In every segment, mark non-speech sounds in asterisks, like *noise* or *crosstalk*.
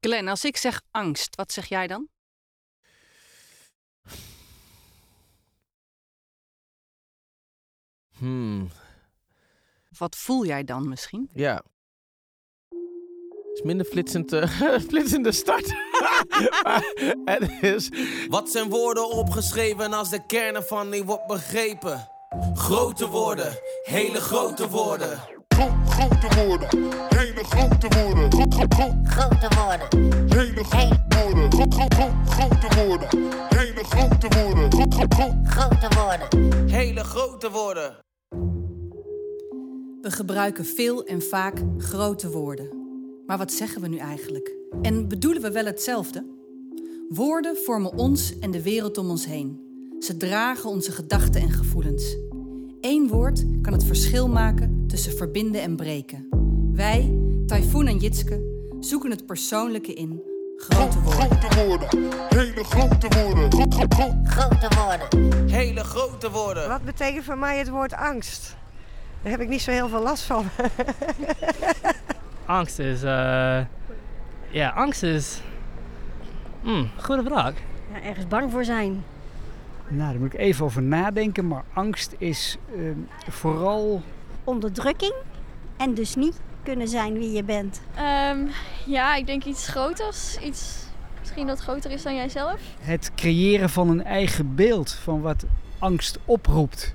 Glenn, als ik zeg angst, wat zeg jij dan? Hmm, Wat voel jij dan misschien? ja. is minder flitsend, eh, *laughs* flitsende start. *laughs* maar het is... Wat zijn woorden opgeschreven als de kern ervan niet wordt begrepen? Grote woorden, hele grote woorden. Gro grote woorden, hele grote woorden. Gro gro gro Grote woorden, hele grote woorden. Gro gro gro grote woorden, hele grote woorden. Gro gro gro grote woorden. Hele grote woorden. We gebruiken veel en vaak grote woorden. Maar wat zeggen we nu eigenlijk? En bedoelen we wel hetzelfde? Woorden vormen ons en de wereld om ons heen. Ze dragen onze gedachten en gevoelens. Eén woord kan het verschil maken tussen verbinden en breken. Wij, Typhoon en Jitske, zoeken het persoonlijke in grote woorden. grote woorden, hele grote woorden. Gro gro gro Grote woorden, Hele grote woorden. Wat betekent voor mij het woord angst? Daar heb ik niet zo heel veel last van. Angst is. eh ja, angst is. Hmm, goede vraag. Ja, ergens bang voor zijn. Nou, daar moet ik even over nadenken. Maar angst is ehm, vooral Onderdrukking en dus niet kunnen zijn wie je bent. Ehm, ja, ik denk iets groters. Iets misschien dat groter is dan jijzelf. het creëren van een eigen beeld van wat angst oproept.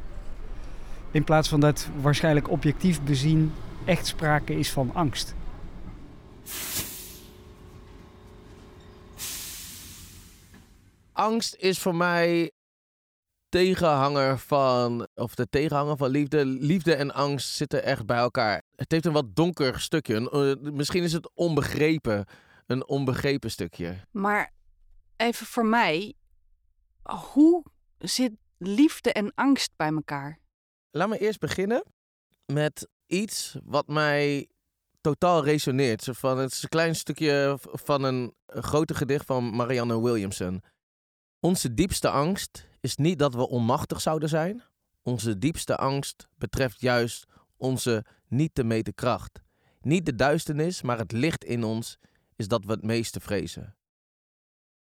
In plaats van dat waarschijnlijk objectief bezien echt sprake is van angst. Angst is voor mij tegenhanger van, of de tegenhanger van liefde. Liefde en angst zitten echt bij elkaar. Het heeft een wat donker stukje. Een, eh, misschien is het onbegrepen. Een onbegrepen stukje. Maar even voor mij, hoe zit liefde en angst bij elkaar? Laat me eerst beginnen met iets wat mij totaal resoneert. Van, het is een klein stukje van een grote gedicht van Marianne Williamson. Onze diepste angst is niet dat we onmachtig zouden zijn. Onze diepste angst betreft juist onze niet te meten kracht. Niet de duisternis, maar het licht in ons is dat we het meeste vrezen.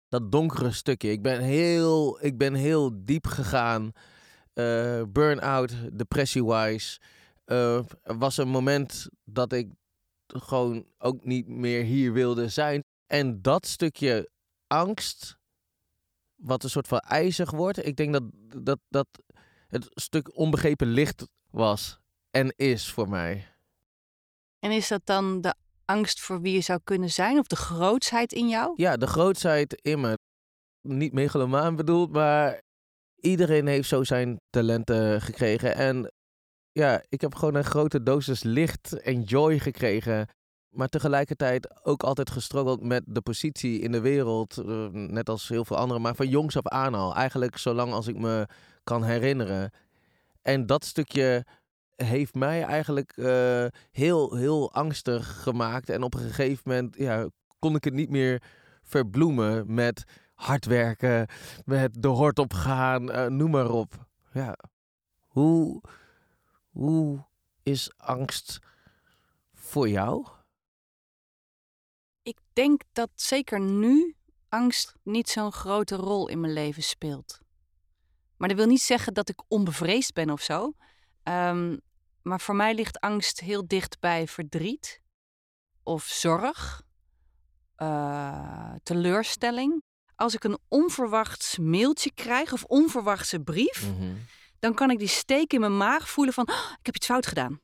Dat donkere stukje. Ik ben heel, ik ben heel diep gegaan eh, burn-out, depressie-wise. Eh, er was een moment dat ik gewoon ook niet meer hier wilde zijn. En dat stukje angst, wat een soort van ijzig wordt, ik denk dat dat, dat het stuk onbegrepen licht was en is voor mij. En is dat dan de angst voor wie je zou kunnen zijn of de grootsheid in jou? Ja, de grootsheid in me. Niet megalomaan bedoeld, maar iedereen heeft zo zijn talenten gekregen. En ja, ik heb gewoon een grote dosis licht en joy gekregen. Maar tegelijkertijd ook altijd gestruggeld met de positie in de wereld. eh, net als heel veel anderen, maar van jongs af aan al. Eigenlijk zolang als ik me kan herinneren. En dat stukje heeft mij eigenlijk eh, heel, heel angstig gemaakt. En op een gegeven moment ja, kon ik het niet meer verbloemen met hard werken, met de hort opgaan, eh, noem maar op. Ja. Hoe, hoe is angst voor jou? Ik denk dat zeker nu angst niet zo'n grote rol in mijn leven speelt. Maar dat wil niet zeggen dat ik onbevreesd ben of zo. Ehm, maar voor mij ligt angst heel dicht bij verdriet of zorg, eh, teleurstelling. Als ik een onverwachts mailtje krijg of onverwachte brief, dan kan ik die steek in mijn maag voelen van "Oh, ik heb iets fout gedaan.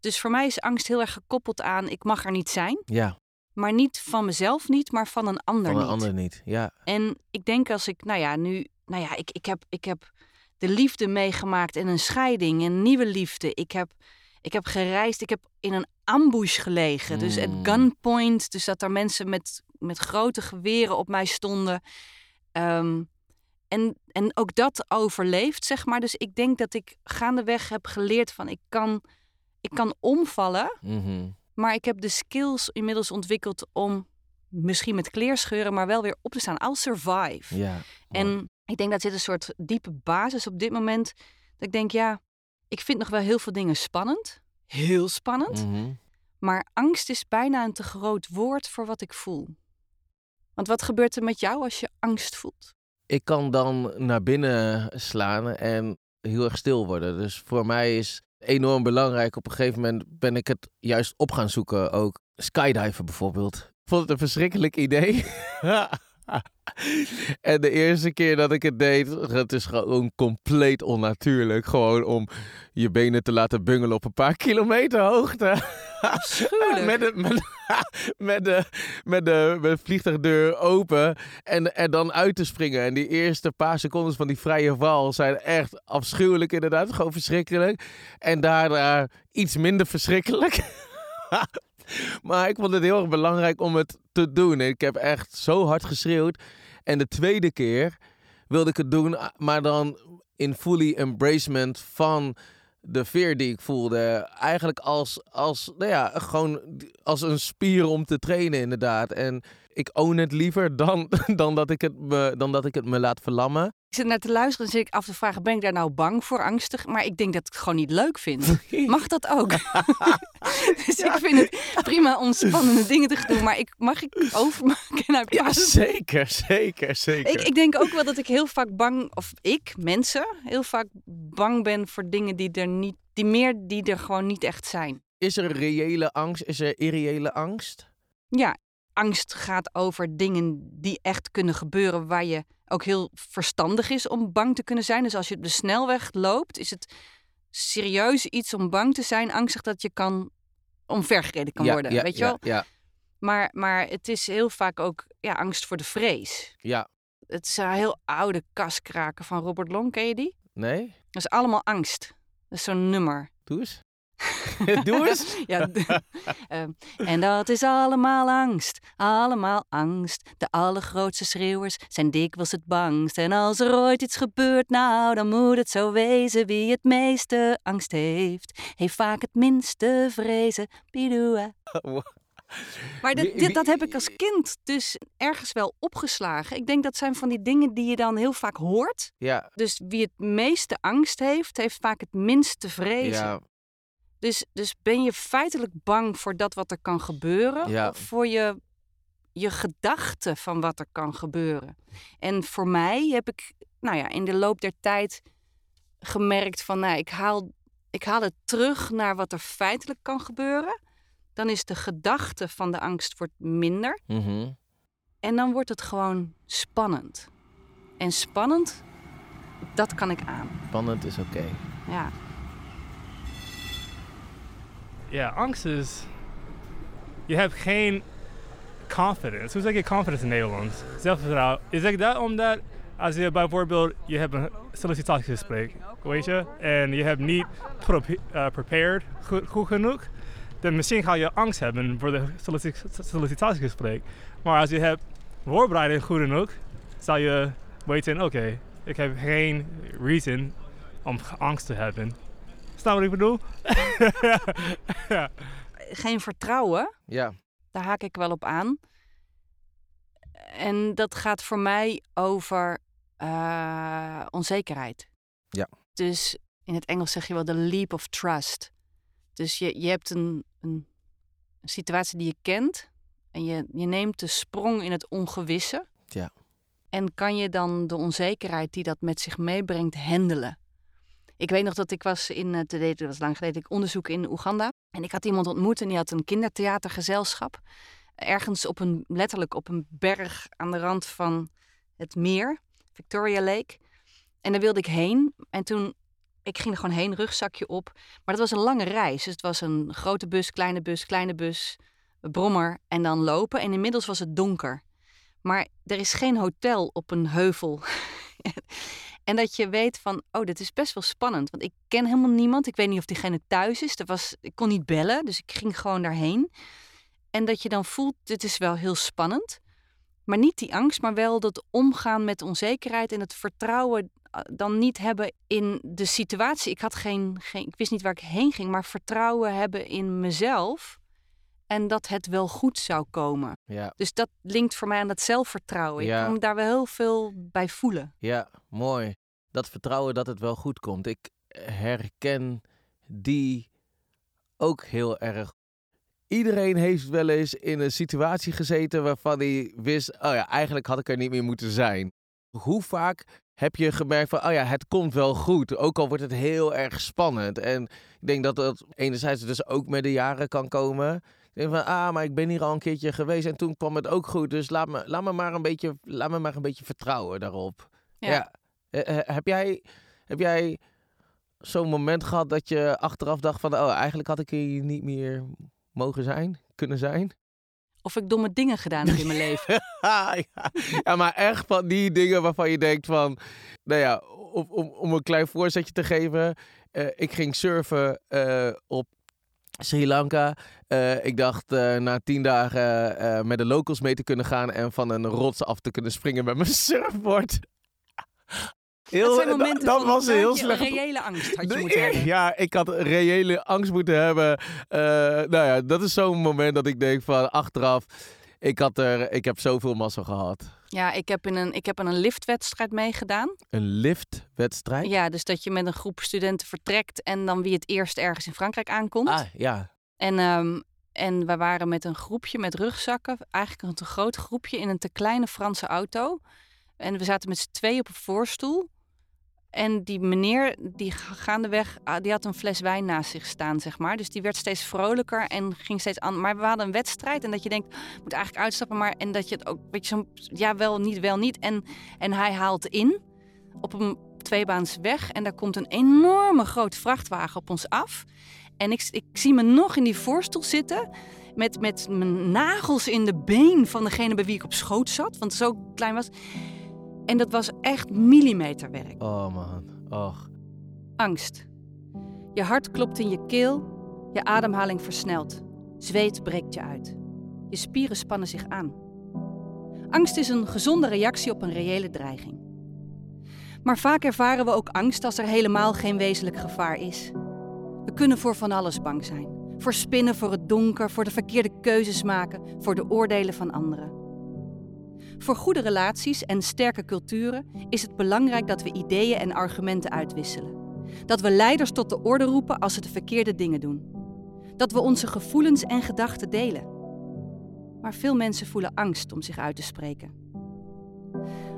Dus voor mij is angst heel erg gekoppeld aan ik mag er niet zijn. Ja, Maar niet van mezelf niet, maar van een ander van een niet. ander niet. Ja. En ik denk als ik, nou ja, nu, nou ja, ik, ik, heb, ik heb de liefde meegemaakt en een scheiding, een nieuwe liefde. Ik heb, ik heb gereisd, ik heb in een ambush gelegen. Dus at Mm. gunpoint, dus dat er mensen met, met grote geweren op mij stonden. Ehm, en, en ook dat overleeft, zeg maar. Dus ik denk dat ik gaandeweg heb geleerd van ik kan, ik kan omvallen. Mhm. Maar ik heb de skills inmiddels ontwikkeld om misschien met kleerscheuren, maar wel weer op te staan. I'll survive. Ja. En ik denk dat zit een soort diepe basis op dit moment. Dat ik denk, ja, ik vind nog wel heel veel dingen spannend. Heel spannend. Mhm. Maar angst is bijna een te groot woord voor wat ik voel. Want wat gebeurt er met jou als je angst voelt? Ik kan dan naar binnen slaan en heel erg stil worden. Dus voor mij is enorm belangrijk. Op een gegeven moment ben ik het juist op gaan zoeken. Ook skydiven bijvoorbeeld. Ik vond het een verschrikkelijk idee. *laughs* *laughs* en de eerste keer dat ik het deed, het is gewoon compleet onnatuurlijk. Gewoon om je benen te laten bungelen op een paar kilometer hoogte. *laughs* met, de, met, *laughs* met, de, met, de, met de vliegtuigdeur open en er dan uit te springen. En die eerste paar seconden van die vrije val zijn echt afschuwelijk inderdaad. Gewoon verschrikkelijk. En daarna iets minder verschrikkelijk. maar ik vond het heel erg belangrijk om het te doen. Ik heb echt zo hard geschreeuwd. En de tweede keer wilde ik het doen, maar dan in fully embracement van de veer die ik voelde. Eigenlijk als, als, nou ja, gewoon als een spier om te trainen inderdaad. En ik own het liever dan, *laughs* dan, dat, ik het me, dan dat ik het me laat verlammen. Ik zit naar te luisteren en zit ik af te vragen, ben ik daar nou bang voor, angstig? Maar ik denk dat ik het gewoon niet leuk vind. *laughs* Mag dat ook? *laughs* dus ik vind het prima om spannende dingen te doen, maar ik, mag ik overmaken naar Ja, zeker, zeker, zeker. Ik, ik denk ook wel dat ik heel vaak bang, of ik, mensen, heel vaak bang ben voor dingen die er niet, die meer, die er gewoon niet echt zijn. Is er reële angst? Is er irreële angst? Ja, angst gaat over dingen die echt kunnen gebeuren, waar je ook heel verstandig is om bang te kunnen zijn. Dus als je op de snelweg loopt, is het serieus iets om bang te zijn, angstig dat je kan omvergereden kan Ja, worden. ja, weet je ja, wel? Ja, Maar, maar het is heel vaak ook ja, angst voor de vrees. ja. Het is een heel oude kaskraken van Robert Long, ken je die? Nee? Dat is allemaal angst. Dat is zo'n nummer. Doe eens. *laughs* Doe eens. *laughs* Ja, *laughs* ehm, en dat is allemaal angst, allemaal angst. De allergrootste schreeuwers zijn dikwijls het bangst. En als er ooit iets gebeurt, nou, dan moet het zo wezen. Wie het meeste angst heeft, heeft vaak het minste vrezen. Bidoe. Maar dit, dat heb ik als kind dus ergens wel opgeslagen. Ik denk dat zijn van die dingen die je dan heel vaak hoort. Ja, Dus wie het meeste angst heeft, heeft vaak het minste vrezen. ja, Dus, dus ben je feitelijk bang voor dat wat er kan gebeuren? Ja. Of voor je, je gedachten van wat er kan gebeuren? En voor mij heb ik nou ja, in de loop der tijd gemerkt van... Nou, ik, haal, ik haal het terug naar wat er feitelijk kan gebeuren. Dan is de gedachte van de angst wordt minder. mhm. En dan wordt het gewoon spannend. En spannend, dat kan ik aan. spannend is oké. Ja. Ja, angst is. Je hebt geen confidence. Hoe zeg je confidence in Nederlands? Zelfvertrouwen. Is dat omdat als je bijvoorbeeld je hebt een sollicitatiegesprek, weet je, en je hebt niet eh, prepared goed, genoeg, dan misschien ga je angst hebben voor de sollici- sollicitatiegesprek. Maar als je hebt voorbereiding goed genoeg, zal je weten, oké, ik heb geen reason om angst te hebben. Snap wat ik bedoel? ja. *laughs* Geen vertrouwen, Ja, Daar haak ik wel op aan. En dat gaat voor mij over eh, onzekerheid. Ja. Dus in het Engels zeg je wel de leap of trust. Dus je, je hebt een, een, een situatie die je kent en je, je neemt de sprong in het ongewisse. Ja. En kan je dan de onzekerheid die dat met zich meebrengt handelen? Ik weet nog dat ik was in, eh, dat was lang geleden, ik onderzoek in Oeganda. En ik had iemand ontmoet en die had een kindertheatergezelschap. Ergens op een, letterlijk op een berg aan de rand van het meer, Victoria Lake. En daar wilde ik heen. En toen, ik ging er gewoon heen, rugzakje op. Maar dat was een lange reis. Dus het was een grote bus, kleine bus, kleine bus, brommer en dan lopen. En inmiddels was het donker. Maar er is geen hotel op een heuvel. *laughs* en dat je weet van, oh, dit is best wel spannend. Want ik ken helemaal niemand. Ik weet niet of diegene thuis is. Er was, ik kon niet bellen, dus ik ging gewoon daarheen. En dat je dan voelt, dit is wel heel spannend. Maar niet die angst, maar wel dat omgaan met onzekerheid en het vertrouwen eh, dan niet hebben in de situatie. Ik had geen, geen, ik wist niet waar ik heen ging, maar vertrouwen hebben in mezelf en dat het wel goed zou komen. ja, Dus dat linkt voor mij aan dat zelfvertrouwen. Ja. Ik kan me daar wel heel veel bij voelen. ja, mooi. Dat vertrouwen dat het wel goed komt. Ik herken die ook heel erg. iedereen heeft wel eens in een situatie gezeten waarvan hij wist, oh ja, eigenlijk had ik er niet meer moeten zijn. Hoe vaak heb je gemerkt van, oh ja, het komt wel goed, ook al wordt het heel erg spannend. En ik denk dat dat enerzijds dus ook met de jaren kan komen. Ik denk van, ah, maar ik ben hier al een keertje geweest en toen kwam het ook goed. Dus laat me, laat me, maar, een beetje, laat me maar een beetje vertrouwen daarop. Ja. Eh, heb jij, heb jij zo'n moment gehad dat je achteraf dacht van, oh, eigenlijk had ik hier niet meer mogen zijn, kunnen zijn? Of ik domme dingen gedaan heb in mijn leven. *laughs* ja. ja, maar echt van die dingen waarvan je denkt van, nou ja, om, om, om een klein voorzetje te geven. eh, ik ging surfen eh, op Sri Lanka. Eh, ik dacht eh, na tien dagen eh, met de locals mee te kunnen gaan en van een rots af te kunnen springen met mijn *laughs* surfboard. dat momenten dat van was een heel dat slecht. reële angst had je moeten *laughs* hebben. Ja, ik had reële angst moeten hebben. Nou ja, dat is zo'n moment dat ik denk van achteraf, ik, had er, ik heb zoveel massa gehad. Ja, ik heb in een, ik heb aan een liftwedstrijd meegedaan. Een liftwedstrijd? Ja, dus dat je met een groep studenten vertrekt en dan wie het eerst ergens in Frankrijk aankomt. Ah, ja. En, ehm, en we waren met een groepje met rugzakken, eigenlijk een te groot groepje, in een te kleine Franse auto. En we zaten met z'n twee op een voorstoel. En die meneer, die ga- gaandeweg, ah, die had een fles wijn naast zich staan, zeg maar. Dus die werd steeds vrolijker en ging steeds aan. Maar we hadden een wedstrijd en dat je denkt, moet eigenlijk uitstappen. Maar en dat je het ook, weet je, zo'n, ja, wel, niet, wel, niet. En, en hij haalt in op een tweebaans weg. En daar komt een enorme grote vrachtwagen op ons af. En ik, ik zie me nog in die voorstoel zitten. Met, met mijn nagels in de been van degene bij wie ik op schoot zat. Want zo klein was. En dat was echt millimeterwerk. Oh man, och. Angst. Je hart klopt in je keel. Je ademhaling versnelt. Zweet breekt je uit. Je spieren spannen zich aan. Angst is een gezonde reactie op een reële dreiging. Maar vaak ervaren we ook angst als er helemaal geen wezenlijk gevaar is. We kunnen voor van alles bang zijn. Voor spinnen, voor het donker, voor de verkeerde keuzes maken, voor de oordelen van anderen. Voor goede relaties en sterke culturen is het belangrijk dat we ideeën en argumenten uitwisselen. Dat we leiders tot de orde roepen als ze de verkeerde dingen doen. Dat we onze gevoelens en gedachten delen. Maar veel mensen voelen angst om zich uit te spreken.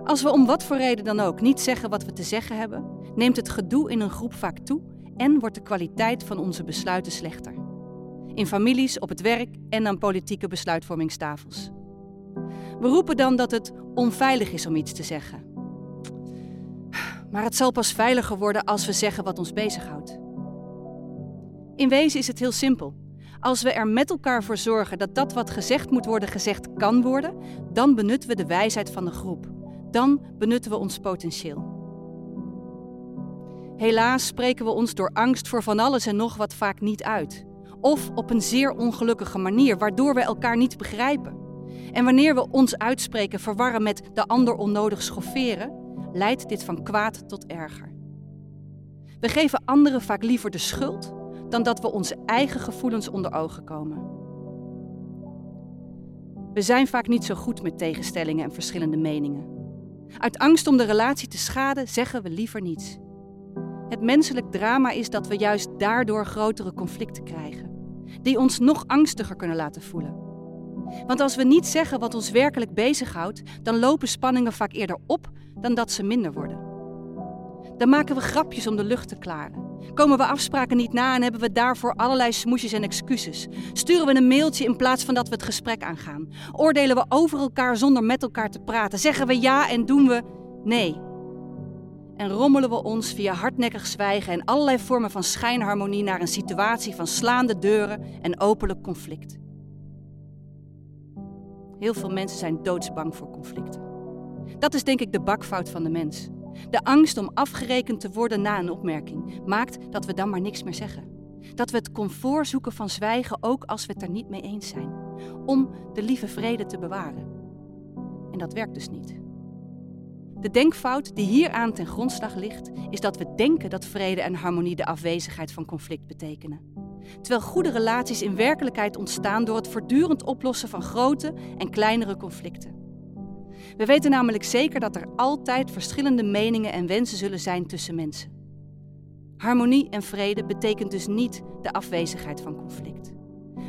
Als we om wat voor reden dan ook niet zeggen wat we te zeggen hebben, neemt het gedoe in een groep vaak toe en wordt de kwaliteit van onze besluiten slechter. In families, op het werk en aan politieke besluitvormingstafels. We roepen dan dat het onveilig is om iets te zeggen. Maar het zal pas veiliger worden als we zeggen wat ons bezighoudt. In wezen is het heel simpel. Als we er met elkaar voor zorgen dat dat wat gezegd moet worden gezegd kan worden, dan benutten we de wijsheid van de groep. Dan benutten we ons potentieel. Helaas spreken we ons door angst voor van alles en nog wat vaak niet uit. Of op een zeer ongelukkige manier, waardoor we elkaar niet begrijpen. En wanneer we ons uitspreken verwarren met de ander onnodig schofferen, leidt dit van kwaad tot erger. We geven anderen vaak liever de schuld dan dat we onze eigen gevoelens onder ogen komen. We zijn vaak niet zo goed met tegenstellingen en verschillende meningen. Uit angst om de relatie te schaden zeggen we liever niets. Het menselijk drama is dat we juist daardoor grotere conflicten krijgen, die ons nog angstiger kunnen laten voelen. Want als we niet zeggen wat ons werkelijk bezighoudt, dan lopen spanningen vaak eerder op dan dat ze minder worden. Dan maken we grapjes om de lucht te klaren. Komen we afspraken niet na en hebben we daarvoor allerlei smoesjes en excuses. Sturen we een mailtje in plaats van dat we het gesprek aangaan. Oordelen we over elkaar zonder met elkaar te praten. Zeggen we ja en doen we nee. En rommelen we ons via hardnekkig zwijgen en allerlei vormen van schijnharmonie naar een situatie van slaande deuren en openlijk conflict. Heel veel mensen zijn doodsbang voor conflicten. Dat is denk ik de bakfout van de mens. De angst om afgerekend te worden na een opmerking maakt dat we dan maar niks meer zeggen. Dat we het comfort zoeken van zwijgen ook als we het er niet mee eens zijn. Om de lieve vrede te bewaren. En dat werkt dus niet. De denkfout die hieraan ten grondslag ligt, is dat we denken dat vrede en harmonie de afwezigheid van conflict betekenen. Terwijl goede relaties in werkelijkheid ontstaan door het voortdurend oplossen van grote en kleinere conflicten. We weten namelijk zeker dat er altijd verschillende meningen en wensen zullen zijn tussen mensen. Harmonie en vrede betekent dus niet de afwezigheid van conflict,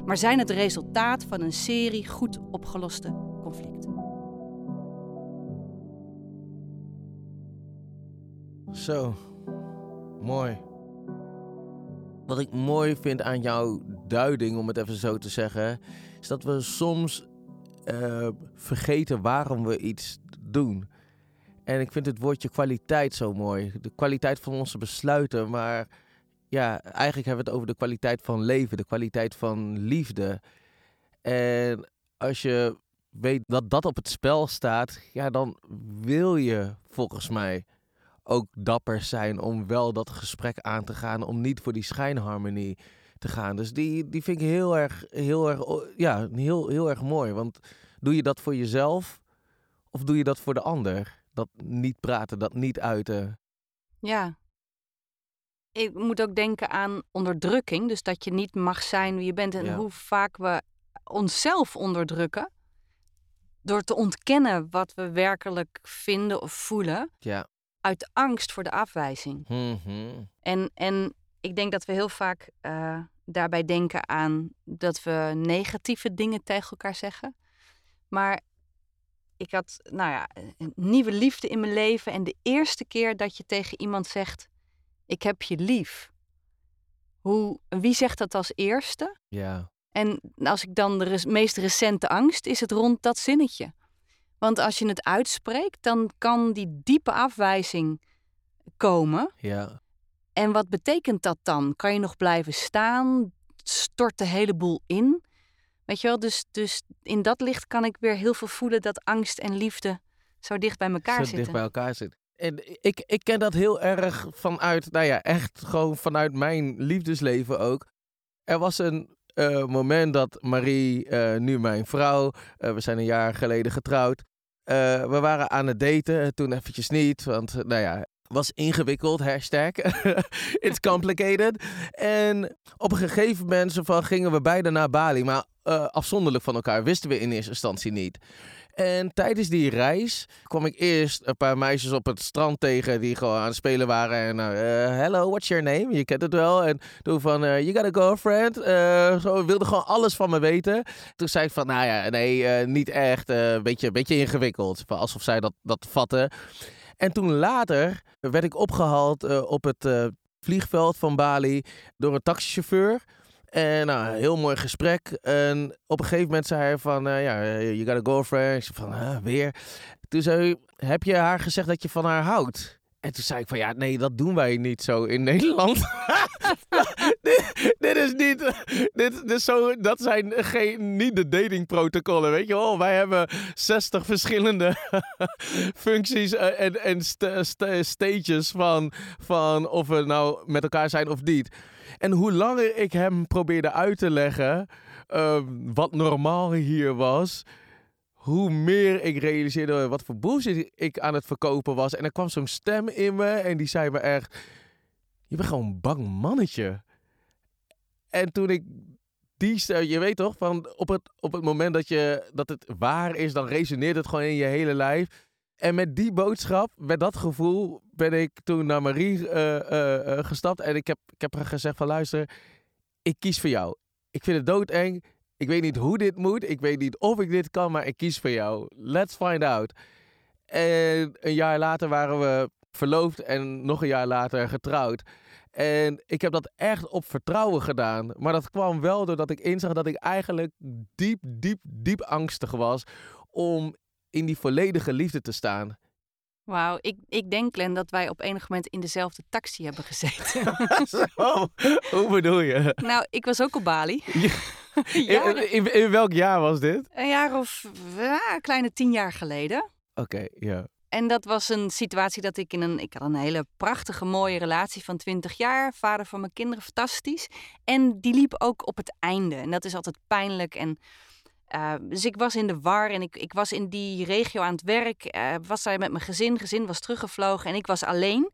maar zijn het resultaat van een serie goed opgeloste conflicten. Zo, mooi. Wat ik mooi vind aan jouw duiding, om het even zo te zeggen, is dat we soms eh, vergeten waarom we iets doen. En ik vind het woordje kwaliteit zo mooi. De kwaliteit van onze besluiten, maar ja, eigenlijk hebben we het over de kwaliteit van leven, de kwaliteit van liefde. En als je weet dat dat op het spel staat, ja, dan wil je volgens mij ook dapper zijn om wel dat gesprek aan te gaan, om niet voor die schijnharmonie te gaan. Dus die, die vind ik heel erg, heel erg, ja, heel, heel erg mooi. Want doe je dat voor jezelf of doe je dat voor de ander? Dat niet praten, dat niet uiten. Ja. Ik moet ook denken aan onderdrukking. Dus dat je niet mag zijn wie je bent. En Ja. hoe vaak we onszelf onderdrukken. Door te ontkennen wat we werkelijk vinden of voelen. Ja. Uit angst voor de afwijzing. Mhm. En, en ik denk dat we heel vaak eh, daarbij denken aan dat we negatieve dingen tegen elkaar zeggen. Maar ik had, nou ja, een nieuwe liefde in mijn leven. En de eerste keer dat je tegen iemand zegt: Ik heb je lief. Hoe, wie zegt dat als eerste? Ja. En als ik dan de meest recente angst, is het rond dat zinnetje. Want als je het uitspreekt, dan kan die diepe afwijzing komen. Ja. En wat betekent dat dan? Kan je nog blijven staan? Stort de hele boel in? Weet je wel, dus, dus in dat licht kan ik weer heel veel voelen dat angst en liefde zo dicht bij elkaar zo zitten. dicht bij elkaar zit. En ik, ik ken dat heel erg vanuit, nou ja, echt gewoon vanuit mijn liefdesleven ook. Er was een eh, moment dat Marie, eh, nu mijn vrouw, eh, we zijn een jaar geleden getrouwd. Eh, we waren aan het daten, toen eventjes niet, want eh, nou ja, was ingewikkeld, hashtag. *laughs* It's complicated. En op een gegeven moment van, gingen we beide naar Bali, maar eh, afzonderlijk van elkaar, wisten we in eerste instantie niet. En tijdens die reis kwam ik eerst een paar meisjes op het strand tegen die gewoon aan het spelen waren. En eh, hello, what's your name? Je kent het wel. En toen van, eh, you got a girlfriend? Eh, zo wilde gewoon alles van me weten. Toen zei ik van, nou ja, nee, niet echt. Een beetje, beetje ingewikkeld. Alsof zij dat, dat vatten. En toen later werd ik opgehaald eh, op het vliegveld van Bali door een taxichauffeur. En nou, een heel mooi gesprek. En op een gegeven moment zei hij van, eh, ja, you got a girlfriend. Ik zei van, "Huh, weer. Toen zei hij, heb je haar gezegd dat je van haar houdt? En toen zei ik van, ja, nee, dat doen wij niet zo in *laughs* Nederland. *laughs* dit, is niet, dit, dit zo, dat zijn geen, niet de datingprotocollen, weet je wel. Wij hebben 60 verschillende *laughs* functies eh, en, en st- st- stages van, van of we nou met elkaar zijn of niet. En hoe langer ik hem probeerde uit te leggen ehm, wat normaal hier was, hoe meer ik realiseerde wat voor bullshit ik aan het verkopen was. En er kwam zo'n stem in me en die zei me echt, je bent gewoon een bang mannetje. En toen ik die stem, je weet toch, van op het, op het moment dat, je, dat het waar is, dan resoneert het gewoon in je hele lijf. En met die boodschap, met dat gevoel, ben ik toen naar Marie eh, eh, eh, gestapt. En ik heb, ik heb haar gezegd van luister, ik kies voor jou. Ik vind het doodeng. Ik weet niet hoe dit moet. Ik weet niet of ik dit kan, maar ik kies voor jou. Let's find out. En een jaar later waren we verloofd en nog een jaar later getrouwd. En ik heb dat echt op vertrouwen gedaan. Maar dat kwam wel doordat ik inzag dat ik eigenlijk diep, diep, diep angstig was om in die volledige liefde te staan. Wauw, ik, ik denk, Glenn, dat wij op enig moment in dezelfde taxi hebben gezeten. *laughs* Zo, hoe bedoel je? nou, ik was ook op Bali. *laughs* In, Jaren- in, in welk jaar was dit? Een jaar of ja, kleine tien jaar geleden. Oké, ja. En dat was een situatie dat ik in een... Ik had een hele prachtige, mooie relatie van 20 jaar. Vader van mijn kinderen, fantastisch. En die liep ook op het einde. En dat is altijd pijnlijk. En, eh, dus ik was in de war en ik, ik was in die regio aan het werk. eh, was daar met mijn gezin. Gezin was teruggevlogen en ik was alleen.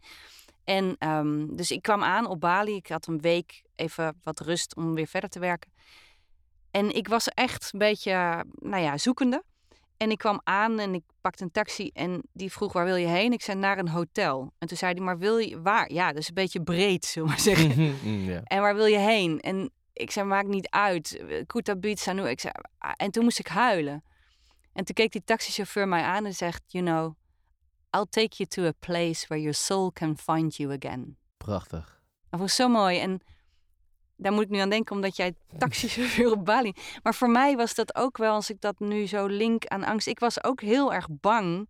En ehm, dus ik kwam aan op Bali. Ik had een week even wat rust om weer verder te werken. En ik was echt een beetje, nou ja, zoekende. En ik kwam aan en ik pakte een taxi en die vroeg waar wil je heen? Ik zei naar een hotel. En toen zei hij, maar wil je waar? Ja, dus een beetje breed, zullen we maar zeggen. *laughs* Mm, ja. En waar wil je heen? En ik zei, maakt niet uit. Kutabitsa nu. Ik zei, ah, en toen moest ik huilen. En toen keek die taxichauffeur mij aan en zegt, you know, I'll take you to a place where your soul can find you again. Prachtig. Dat ik zo mooi. En daar moet ik nu aan denken, omdat jij taxichauffeur op Bali. Maar voor mij was dat ook wel, als ik dat nu zo link aan angst. Ik was ook heel erg bang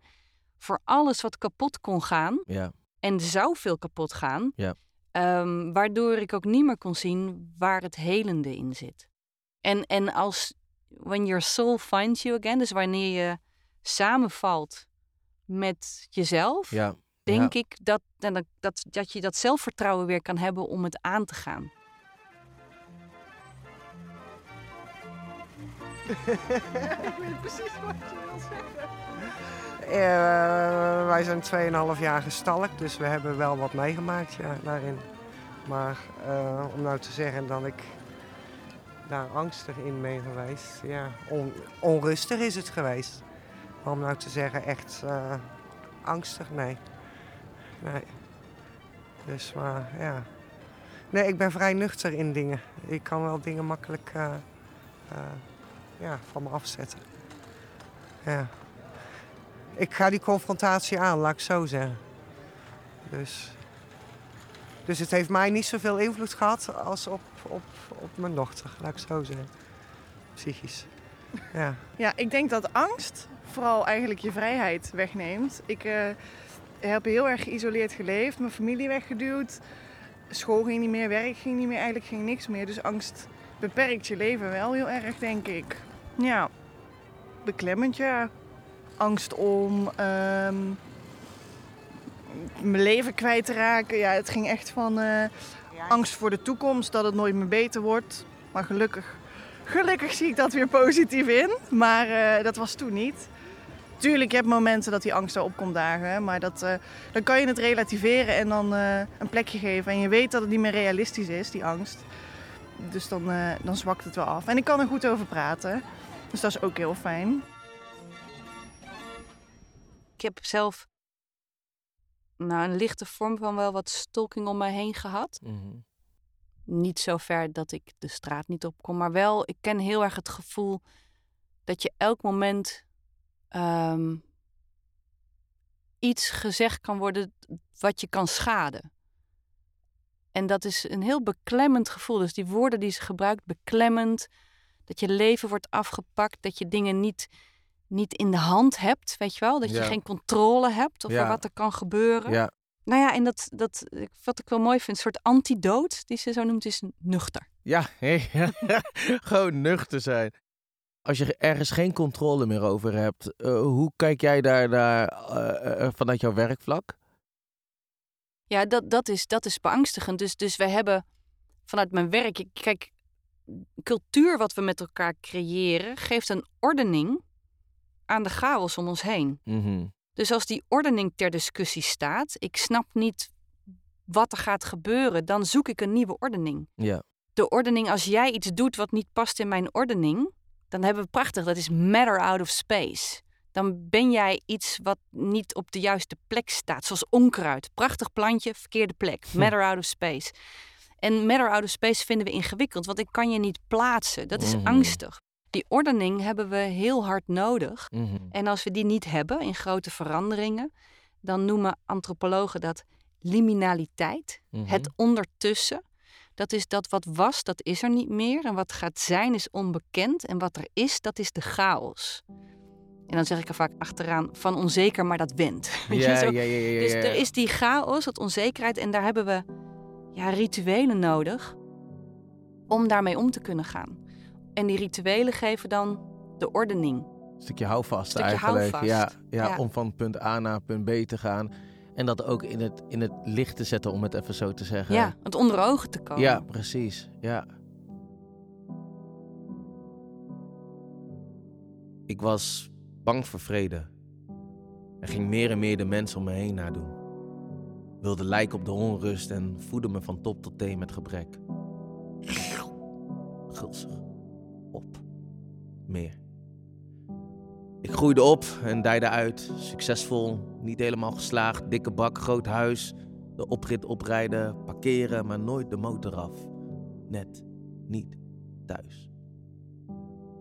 voor alles wat kapot kon gaan. Ja. En zou veel kapot gaan. Ja. Ehm, waardoor ik ook niet meer kon zien waar het helende in zit. En, en als when your soul finds you again, dus wanneer je samenvalt met jezelf, Ja. denk ja. ik dat, en dat, dat, dat je dat zelfvertrouwen weer kan hebben om het aan te gaan. *laughs* ik weet precies wat je wil zeggen. Eh, wij zijn 2,5 jaar gestalkt, dus we hebben wel wat meegemaakt ja, daarin. Maar eh, om nou te zeggen dat ik daar angstig in ben geweest, ja, on- onrustig is het geweest. Maar om nou te zeggen echt eh, angstig, nee. Nee. Dus maar ja. Nee, ik ben vrij nuchter in dingen. Ik kan wel dingen makkelijk ja, van me afzetten. Ja. Ik ga die confrontatie aan, laat ik zo zeggen. Dus, dus het heeft mij niet zoveel invloed gehad als op, op, op mijn dochter, laat ik zo zeggen. Psychisch. Ja. Ja, ik denk dat angst vooral eigenlijk je vrijheid wegneemt. Ik eh, heb heel erg geïsoleerd geleefd, mijn familie weggeduwd. School ging niet meer, werk ging niet meer, eigenlijk ging niks meer. Dus angst beperkt je leven wel heel erg, denk ik. Ja, beklemmend ja. Angst om ehm, mijn leven kwijt te raken. Ja, het ging echt van eh, angst voor de toekomst, dat het nooit meer beter wordt. Maar gelukkig Gelukkig zie ik dat weer positief in, maar eh, dat was toen niet. Tuurlijk, je hebt momenten dat die angst erop komt dagen, maar dat, eh, dan kan je het relativeren en dan een plekje geven. En je weet dat het niet meer realistisch is, die angst. Dus dan, dan zwakt het wel af. En ik kan er goed over praten, dus dat is ook heel fijn. Ik heb zelf nou, een lichte vorm van wel wat stalking om mij heen gehad. Mhm. Niet zo ver dat ik de straat niet op kom, maar wel, ik ken heel erg het gevoel dat je elk moment ehm, iets gezegd kan worden wat je kan schaden. En dat is een heel beklemmend gevoel. Dus die woorden die ze gebruikt, beklemmend, dat je leven wordt afgepakt, dat je dingen niet, niet in de hand hebt, weet je wel? Dat je Ja. geen controle hebt over Ja. wat er kan gebeuren. Ja. Nou ja, en dat, dat, wat ik wel mooi vind, een soort antidoot, die ze zo noemt, is nuchter. Ja, *laughs* hé, gewoon nuchter zijn. Als je ergens geen controle meer over hebt, eh, hoe kijk jij daar naar eh, eh, vanuit jouw werkvlak? Ja, dat, dat, is, dat is beangstigend. Dus, dus wij hebben vanuit mijn werk, kijk, cultuur wat we met elkaar creëren, geeft een ordening aan de chaos om ons heen. Mhm. Dus als die ordening ter discussie staat, ik snap niet wat er gaat gebeuren, dan zoek ik een nieuwe ordening. Ja. De ordening, als jij iets doet wat niet past in mijn ordening, dan hebben we prachtig, dat is matter out of space. Dan ben jij iets wat niet op de juiste plek staat, zoals onkruid. Prachtig plantje, verkeerde plek. Matter out of space. En matter out of space vinden we ingewikkeld, want ik kan je niet plaatsen. Dat is Mhm. angstig. Die ordening hebben we heel hard nodig. Mhm. En als we die niet hebben in grote veranderingen, dan noemen antropologen dat liminaliteit. Mhm. Het ondertussen. Dat is dat wat was, dat is er niet meer. En wat gaat zijn, is onbekend. En wat er is, dat is de chaos. En dan zeg ik er vaak achteraan van onzeker, maar dat went. *laughs* Ja, ja, ja, Dus er is die chaos, dat onzekerheid. En daar hebben we ja, rituelen nodig om daarmee om te kunnen gaan. En die rituelen geven dan de ordening. Een stukje houvast Stukje eigenlijk. houvast. Ja, ja, Ja. om van punt A naar punt B te gaan. En dat ook in het, in het licht te zetten, om het even zo te zeggen. Ja, het onder ogen te komen. Ja, precies. Ja. Ik was bang voor vrede. Er ging meer en meer de mensen om me heen nadoen. Wilde lijken op de onrust en voedde me van top tot teen met gebrek. Gulzig. Meer. Ik groeide op en dijde uit. Succesvol, niet helemaal geslaagd, dikke bak, groot huis. De oprit oprijden, parkeren, maar nooit de motor af. Net niet. thuis.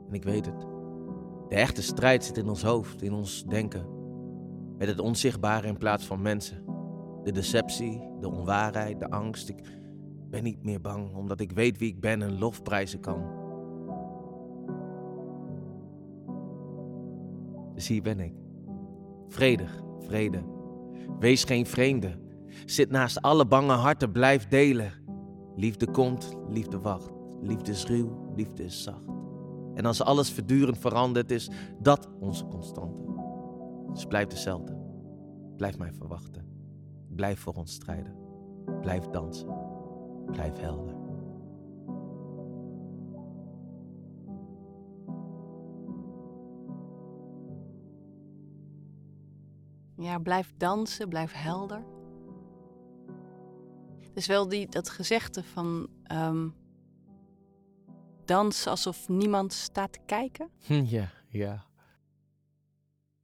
En ik weet het. De echte strijd zit in ons hoofd, in ons denken. Met het onzichtbare in plaats van mensen. De deceptie, de onwaarheid, de angst. Ik ben niet meer bang omdat ik weet wie ik ben en lofprijzen kan. Hier ben ik. Vredig, vrede. Wees geen vreemde. Zit naast alle bange harten, blijf delen. Liefde komt, liefde wacht. Liefde is ruw, liefde is zacht. En als alles voortdurend verandert, is dat onze constante. Dus blijf dezelfde. Blijf mij verwachten. Blijf voor ons strijden. Blijf dansen. Blijf helder. Ja, blijf dansen, blijf helder. Dus wel die, dat gezegde van ehm dans alsof niemand staat te kijken. *laughs* Ja, ja.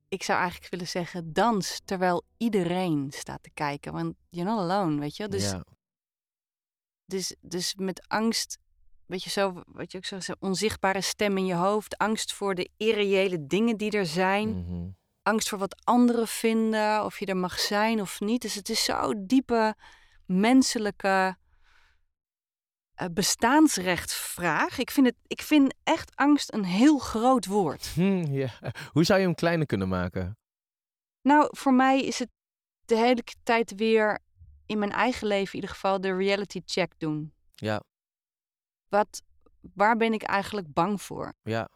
Ik zou eigenlijk willen zeggen dans terwijl iedereen staat te kijken. Want you're not alone, weet je. Dus, ja. dus, dus met angst, weet je zo, wat je ook zo zegt, onzichtbare stem in je hoofd. Angst voor de irreële dingen die er zijn. Mhm. Angst voor wat anderen vinden, of je er mag zijn of niet. Dus het is zo'n diepe menselijke eh, bestaansrechtvraag. Ik vind, het, ik vind echt angst een heel groot woord. *laughs* Hm, ja. Hoe zou je hem kleiner kunnen maken? Nou, voor mij is het de hele tijd weer in mijn eigen leven in ieder geval de reality check doen. Ja, Wat, waar ben ik eigenlijk bang voor? ja.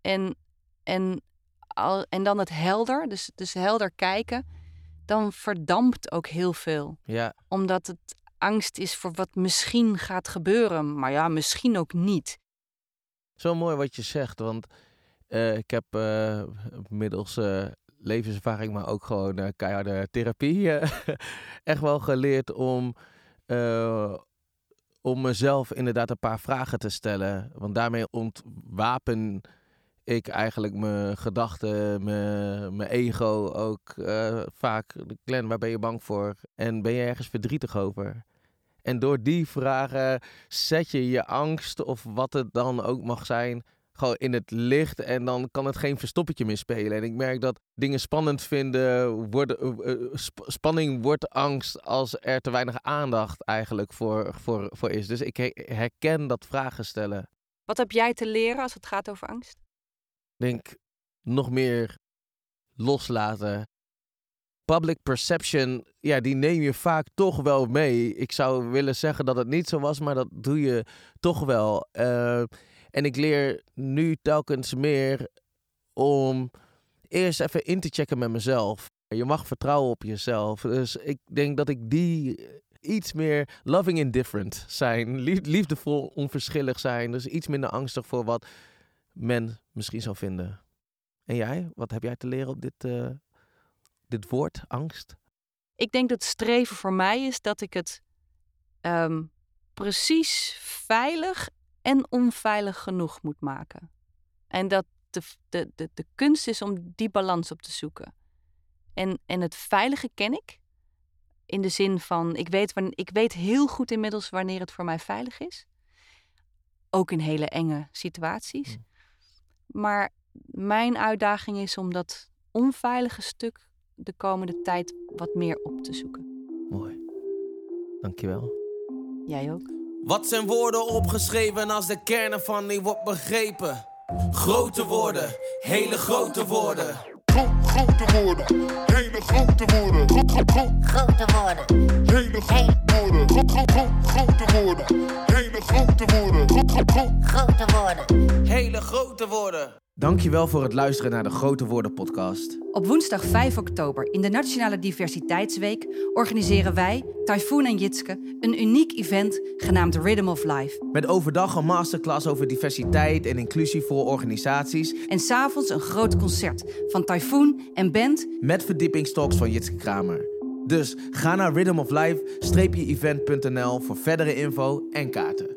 En, en, al, en dan het helder, dus, dus helder kijken, dan verdampt ook heel veel. Ja, Omdat het angst is voor wat misschien gaat gebeuren. Maar ja, misschien ook niet. zo mooi wat je zegt. Want eh, ik heb eh, middels eh, levenservaring, maar ook gewoon keiharde therapie, *laughs* echt wel geleerd om, om mezelf inderdaad een paar vragen te stellen. Want daarmee ontwapen ik eigenlijk mijn gedachten, mijn, mijn ego ook eh, vaak. Glenn, waar ben je bang voor? En ben je ergens verdrietig over? En door die vragen zet je je angst of wat het dan ook mag zijn, gewoon in het licht. En dan kan het geen verstoppertje meer spelen. En ik merk dat dingen spannend vinden, worden, eh, eh, sp- spanning wordt angst als er te weinig aandacht eigenlijk voor, voor, voor is. Dus ik he- herken dat vragen stellen. Wat heb jij te leren als het gaat over angst? Denk nog meer loslaten. Public perception, ja, die neem je vaak toch wel mee. Ik zou willen zeggen dat het niet zo was, maar dat doe je toch wel. Eh, en ik leer nu telkens meer om eerst even in te checken met mezelf. Je mag vertrouwen op jezelf. Dus ik denk dat ik die iets meer loving indifferent zijn. Lief- liefdevol onverschillig zijn. Dus iets minder angstig voor wat men misschien zou vinden. En jij? Wat heb jij te leren op dit, eh, dit woord, angst? Ik denk dat streven voor mij is dat ik het ehm, precies veilig en onveilig genoeg moet maken. En dat de, de, de, de kunst is om die balans op te zoeken. En, en het veilige ken ik. In de zin van, ik weet, ik weet heel goed inmiddels wanneer het voor mij veilig is. Ook in hele enge situaties. Maar mijn uitdaging is om dat onveilige stuk de komende tijd wat meer op te zoeken. Mooi. Dankjewel. Jij ook? Wat zijn woorden opgeschreven als de kern ervan niet wordt begrepen? Grote woorden, hele grote woorden. Grote woorden, hele grote woorden. Grote woorden. Hele grote woorden. Grote woorden, hele grote woorden. Grote woorden. Hele grote woorden. Dankjewel voor het luisteren naar de Grote Woorden podcast. Op woensdag 5 oktober in de Nationale Diversiteitsweek organiseren wij, Typhoon en Jitske, een uniek event genaamd Rhythm of Life. Met overdag een masterclass over diversiteit en inclusie voor organisaties. En s'avonds een groot concert van Typhoon en band Met verdiepingstalks van Jitske Kramer. Dus ga naar rhythmoflife-event.nl voor verdere info en kaarten.